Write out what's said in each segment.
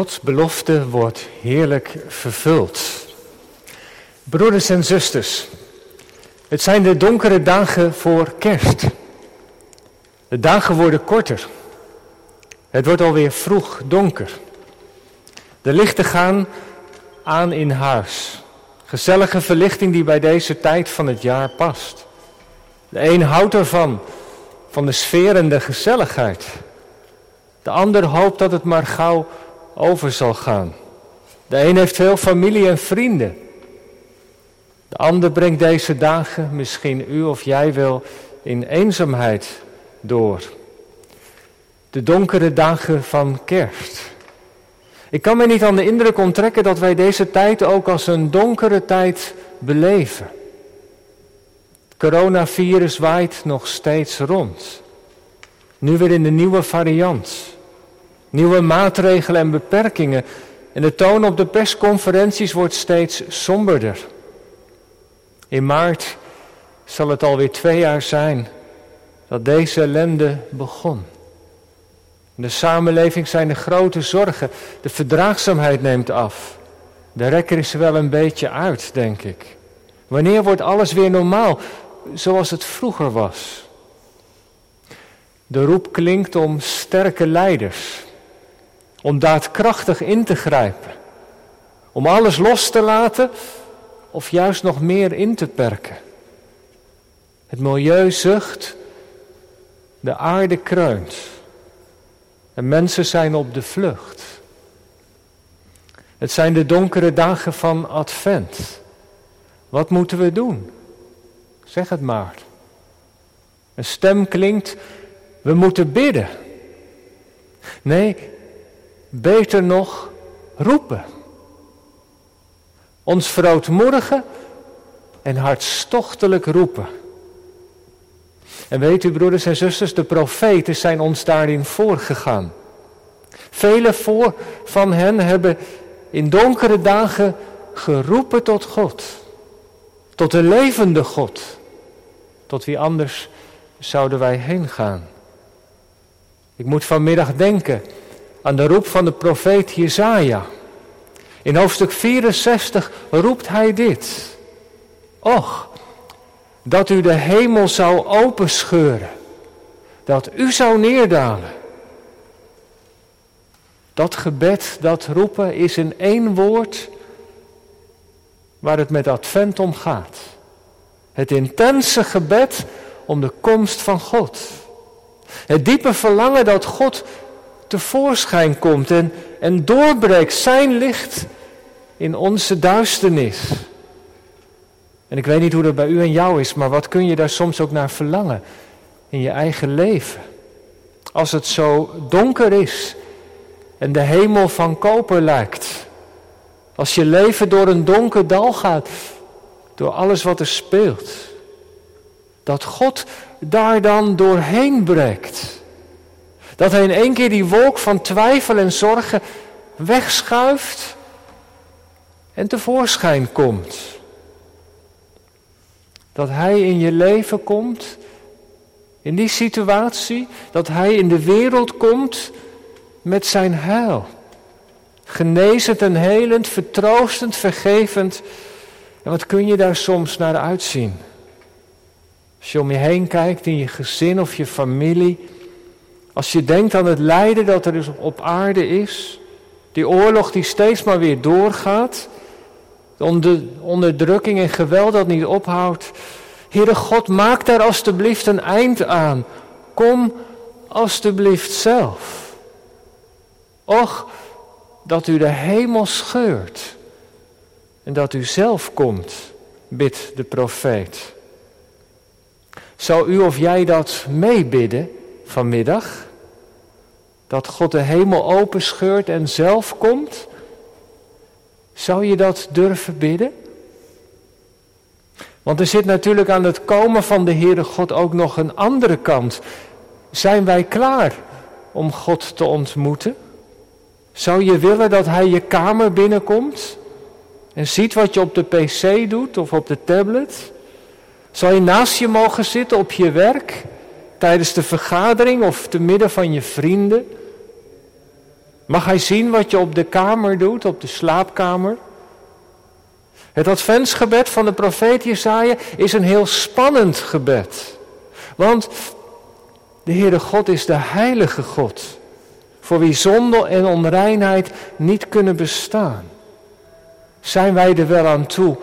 Gods belofte wordt heerlijk vervuld. Broeders en zusters, het zijn de donkere dagen voor kerst. De dagen worden korter. Het wordt alweer vroeg donker. De lichten gaan aan in huis. Gezellige verlichting die bij deze tijd van het jaar past. De een houdt ervan, van de sfeer en de gezelligheid. De ander hoopt dat het maar gauw over zal gaan. De een heeft veel familie en vrienden. De ander brengt deze dagen, misschien u of jij wel, in eenzaamheid door. De donkere dagen van kerst. Ik kan me niet aan de indruk onttrekken dat wij deze tijd ook als een donkere tijd beleven. Het coronavirus waait nog steeds rond. Nu weer in de nieuwe variant. Nieuwe maatregelen en beperkingen. En de toon op de persconferenties wordt steeds somberder. In maart zal het alweer twee jaar zijn dat deze ellende begon. In de samenleving zijn er grote zorgen. De verdraagzaamheid neemt af. De rekker is wel een beetje uit, denk ik. Wanneer wordt alles weer normaal, zoals het vroeger was? De roep klinkt om sterke leiders, om daadkrachtig in te grijpen, om alles los te laten of juist nog meer in te perken. Het milieu zucht, de aarde kreunt en mensen zijn op de vlucht. Het zijn de donkere dagen van Advent. Wat moeten we doen? Zeg het maar. Een stem klinkt, we moeten bidden. Nee, beter nog roepen. Ons verootmoedigen en hartstochtelijk roepen. En weet u, broeders en zusters, de profeten zijn ons daarin voorgegaan. Vele voor van hen hebben in donkere dagen geroepen tot God. Tot de levende God. Tot wie anders zouden wij heen gaan? Ik moet vanmiddag denken aan de roep van de profeet Jezaja. In hoofdstuk 64 roept hij dit. Och, dat u de hemel zou openscheuren, dat u zou neerdalen. Dat gebed, dat roepen is in één woord waar het met Advent om gaat. Het intense gebed om de komst van God. Het diepe verlangen dat God tevoorschijn komt en, en doorbreekt zijn licht in onze duisternis. En ik weet niet hoe dat bij u en jou is, maar wat kun je daar soms ook naar verlangen in je eigen leven? Als het zo donker is en de hemel van koper lijkt. Als je leven door een donker dal gaat, door alles wat er speelt. Dat God daar dan doorheen breekt. Dat hij in één keer die wolk van twijfel en zorgen wegschuift en tevoorschijn komt. Dat hij in je leven komt, in die situatie, dat hij in de wereld komt met zijn heil. Genezend en helend, vertroostend, vergevend. En wat kun je daar soms naar uitzien? Als je om je heen kijkt in je gezin of je familie. Als je denkt aan het lijden dat er dus op aarde is. Die oorlog die steeds maar weer doorgaat. De onderdrukking en geweld dat niet ophoudt. Heere God, maak daar alstublieft een eind aan. Kom alstublieft zelf. Och, dat u de hemel scheurt. En dat u zelf komt, bidt de profeet. Zou u of jij dat meebidden vanmiddag? Dat God de hemel openscheurt en zelf komt? Zou je dat durven bidden? Want er zit natuurlijk aan het komen van de Heere God ook nog een andere kant. Zijn wij klaar om God te ontmoeten? Zou je willen dat Hij je kamer binnenkomt en ziet wat je op de pc doet of op de tablet? Zou je naast je mogen zitten op je werk, tijdens de vergadering of te midden van je vrienden? Mag hij zien wat je op de kamer doet, op de slaapkamer? Het adventsgebed van de profeet Jesaja is een heel spannend gebed. Want de Heere God is de heilige God, voor wie zonde en onreinheid niet kunnen bestaan. Zijn wij er wel aan toe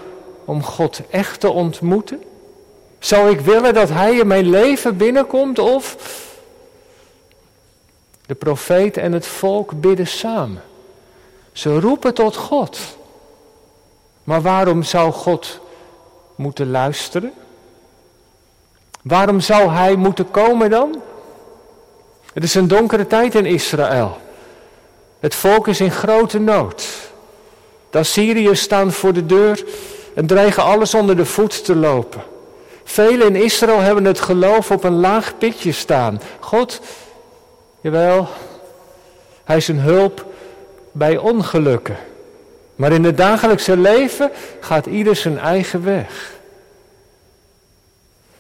om God echt te ontmoeten? Zou ik willen dat Hij in mijn leven binnenkomt of de profeet en het volk bidden samen. Ze roepen tot God. Maar waarom zou God moeten luisteren? Waarom zou Hij moeten komen dan? Het is een donkere tijd in Israël. Het volk is in grote nood. De Assyriërs staan voor de deur en dreigen alles onder de voet te lopen. Velen in Israël hebben het geloof op een laag pitje staan. God, jawel, hij is een hulp bij ongelukken. Maar in het dagelijkse leven gaat ieder zijn eigen weg.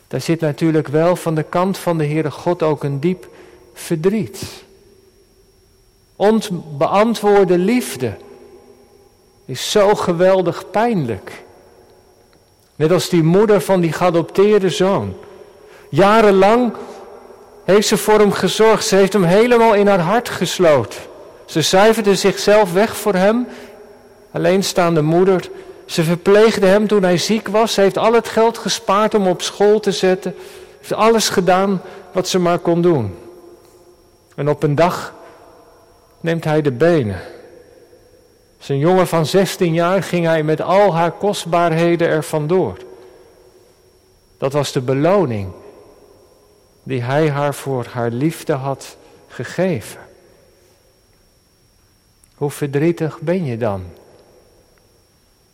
Daar zit natuurlijk wel van de kant van de Heere God ook een diep verdriet. Onbeantwoorde liefde is zo geweldig pijnlijk. Net als die moeder van die geadopteerde zoon. Jarenlang heeft ze voor hem gezorgd. Ze heeft hem helemaal in haar hart gesloten. Ze zuiverde zichzelf weg voor hem. Alleenstaande moeder. Ze verpleegde hem toen hij ziek was. Ze heeft al het geld gespaard om op school te zetten. Heeft alles gedaan wat ze maar kon doen. En op een dag neemt hij de benen. Zijn jongen van 16 jaar ging hij met al haar kostbaarheden er vandoor. Dat was de beloning die hij haar voor haar liefde had gegeven. Hoe verdrietig ben je dan?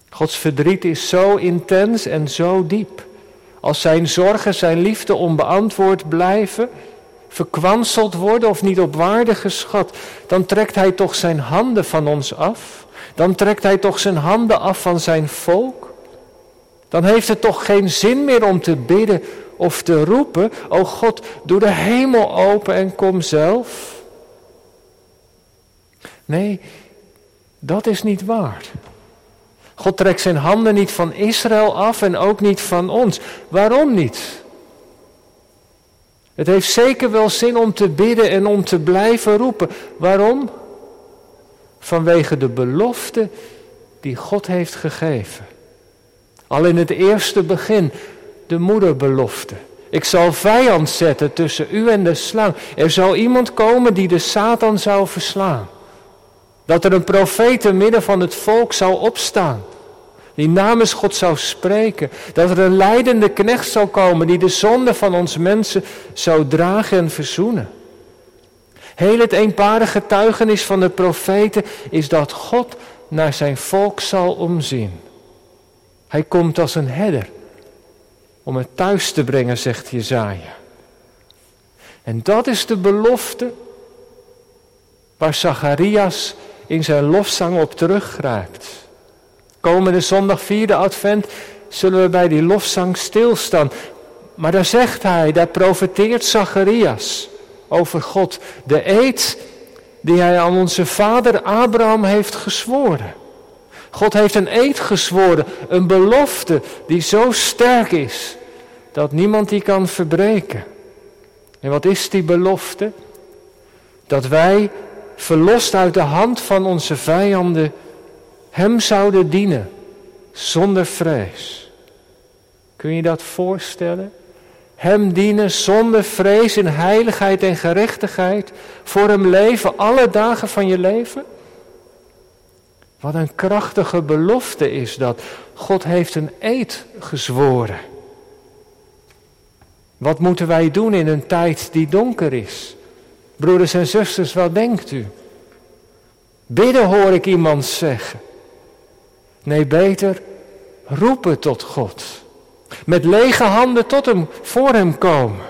Gods verdriet is zo intens en zo diep. Als zijn zorgen, zijn liefde onbeantwoord blijven, verkwanseld worden of niet op waarde geschat, dan trekt hij toch zijn handen van ons af. Dan trekt hij toch zijn handen af van zijn volk. Dan heeft het toch geen zin meer om te bidden of te roepen, o God, doe de hemel open en kom zelf. Nee, dat is niet waar. God trekt zijn handen niet van Israël af en ook niet van ons. Waarom niet? Het heeft zeker wel zin om te bidden en om te blijven roepen. Waarom? Vanwege de belofte die God heeft gegeven. Al in het eerste begin, de moederbelofte. Ik zal vijand zetten tussen u en de slang. Er zou iemand komen die de Satan zou verslaan. Dat er een profeet te midden van het volk zou opstaan. Die namens God zou spreken. Dat er een leidende knecht zou komen die de zonde van ons mensen zou dragen en verzoenen. Heel het eenparige getuigenis van de profeten is dat God naar zijn volk zal omzien. Hij komt als een herder om het thuis te brengen, zegt Jezaja. En dat is de belofte waar Zacharias in zijn lofzang op teruggrijpt. Komende zondag, vierde advent, zullen we bij die lofzang stilstaan. Maar daar zegt hij, daar profeteert Zacharias over God. De eed die hij aan onze vader Abraham heeft gezworen. God heeft een eed gezworen, een belofte die zo sterk is dat niemand die kan verbreken. En wat is die belofte? Dat wij, verlost uit de hand van onze vijanden, Hem zouden dienen zonder vrees. Kun je dat voorstellen? Hem dienen zonder vrees in heiligheid en gerechtigheid. Voor Hem leven alle dagen van je leven. Wat een krachtige belofte is dat. God heeft een eed gezworen. Wat moeten wij doen in een tijd die donker is? Broeders en zusters, wat denkt u? Bidden hoor ik iemand zeggen. Nee, beter roepen tot God. Met lege handen tot hem, voor hem komen.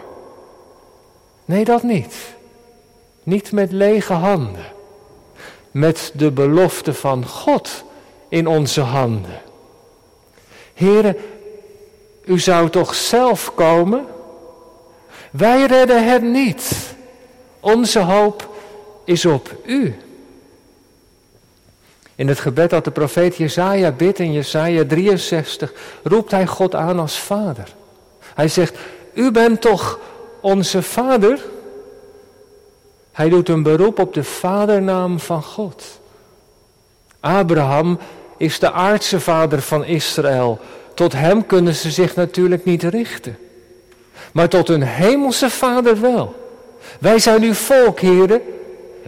Nee, dat niet. Niet met lege handen. Met de belofte van God in onze handen. Heren, u zou toch zelf komen? Wij redden het niet. Onze hoop is op u. In het gebed dat de profeet Jezaja bidt in Jezaja 63 roept hij God aan als vader. Hij zegt, u bent toch onze vader? Hij doet een beroep op de vadernaam van God. Abraham is de aardse vader van Israël. Tot hem kunnen ze zich natuurlijk niet richten. Maar tot een hemelse vader wel. Wij zijn uw volk, heren.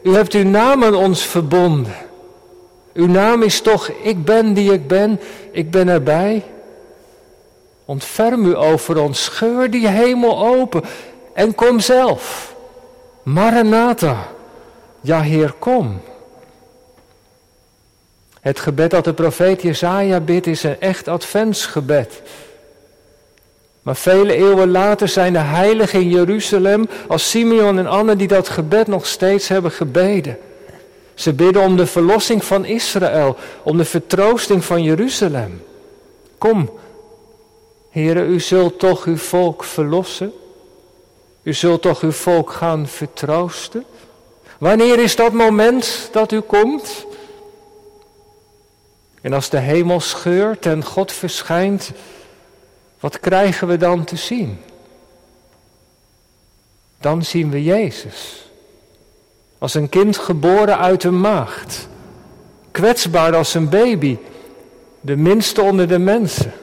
U hebt uw naam aan ons verbonden. Uw naam is toch, ik ben die ik ben, ik ben erbij. Ontferm u over ons, scheur die hemel open en kom zelf. Maranatha, ja Heer, kom. Het gebed dat de profeet Jezaja bidt is een echt adventsgebed. Maar vele eeuwen later zijn de heiligen in Jeruzalem als Simeon en Anne die dat gebed nog steeds hebben gebeden. Ze bidden om de verlossing van Israël, om de vertroosting van Jeruzalem. Kom, Heere, u zult toch uw volk verlossen? U zult toch uw volk gaan vertroosten? Wanneer is dat moment dat u komt? En als de hemel scheurt en God verschijnt, wat krijgen we dan te zien? Dan zien we Jezus. Als een kind geboren uit een maagd. Kwetsbaar als een baby. De minste onder de mensen.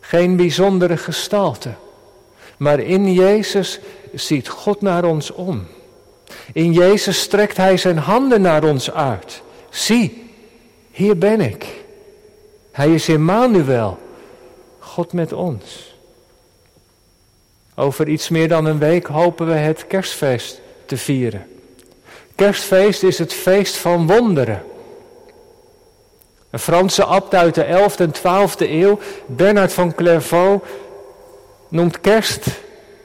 Geen bijzondere gestalte. Maar in Jezus ziet God naar ons om. In Jezus strekt Hij zijn handen naar ons uit. Zie, hier ben ik. Hij is Immanuel, God met ons. Over iets meer dan een week hopen we het kerstfeest te vieren. Kerstfeest is het feest van wonderen. Een Franse abt uit de 11e en 12e eeuw, Bernard van Clairvaux, noemt kerst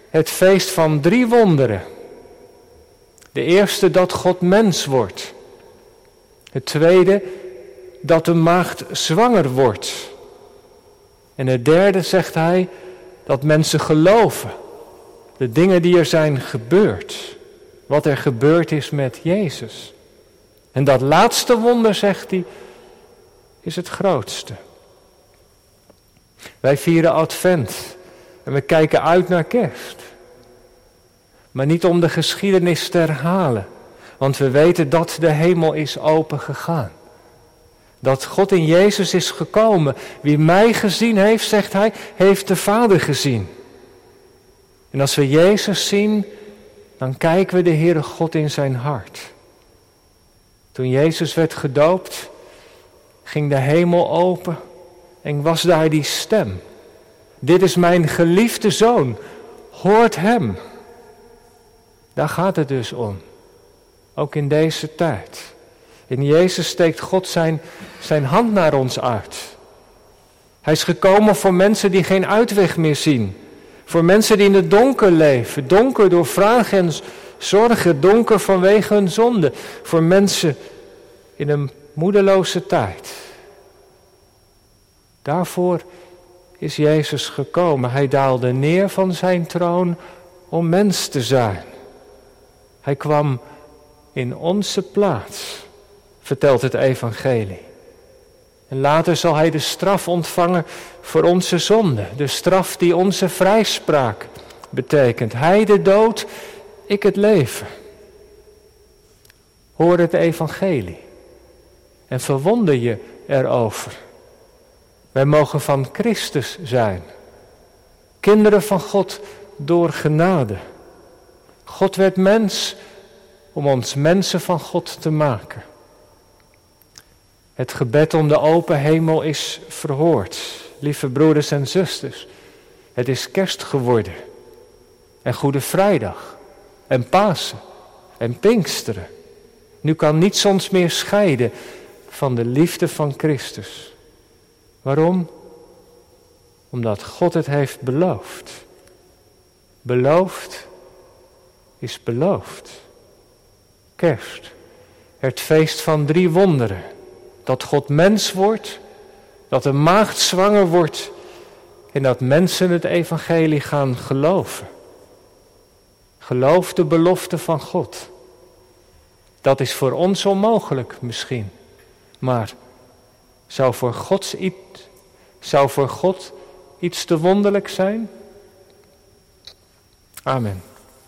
het feest van drie wonderen. De eerste dat God mens wordt. Het tweede dat de maagd zwanger wordt. En het derde zegt hij dat mensen geloven. De dingen die er zijn gebeurd. Wat er gebeurd is met Jezus. En dat laatste wonder, zegt hij, is het grootste. Wij vieren Advent en we kijken uit naar kerst. Maar niet om de geschiedenis te herhalen, want we weten dat de hemel is open gegaan. Dat God in Jezus is gekomen. Wie mij gezien heeft, zegt hij, heeft de Vader gezien. En als we Jezus zien, dan kijken we de Heere God in zijn hart. Toen Jezus werd gedoopt, ging de hemel open en was daar die stem. Dit is mijn geliefde zoon, hoort hem. Daar gaat het dus om, ook in deze tijd. In Jezus steekt God zijn, zijn hand naar ons uit. Hij is gekomen voor mensen die geen uitweg meer zien. Voor mensen die in het donker leven. Donker door vragen en zorgen. Donker vanwege hun zonde. Voor mensen in een moedeloze tijd. Daarvoor is Jezus gekomen. Hij daalde neer van zijn troon om mens te zijn. Hij kwam in onze plaats vertelt het evangelie. En later zal hij de straf ontvangen voor onze zonde. De straf die onze vrijspraak betekent. Hij de dood, ik het leven. Hoor het evangelie. En verwonder je erover. Wij mogen van Christus zijn. Kinderen van God door genade. God werd mens om ons mensen van God te maken. Het gebed om de open hemel is verhoord. Lieve broeders en zusters, het is kerst geworden. En Goede Vrijdag. En Pasen. En Pinksteren. Nu kan niets ons meer scheiden van de liefde van Christus. Waarom? Omdat God het heeft beloofd. Beloofd is beloofd. Kerst, het feest van drie wonderen dat God mens wordt, dat een maagd zwanger wordt en dat mensen het evangelie gaan geloven. Geloof de belofte van God. Dat is voor ons onmogelijk misschien. Maar zou voor, Gods iets, zou voor God iets te wonderlijk zijn? Amen.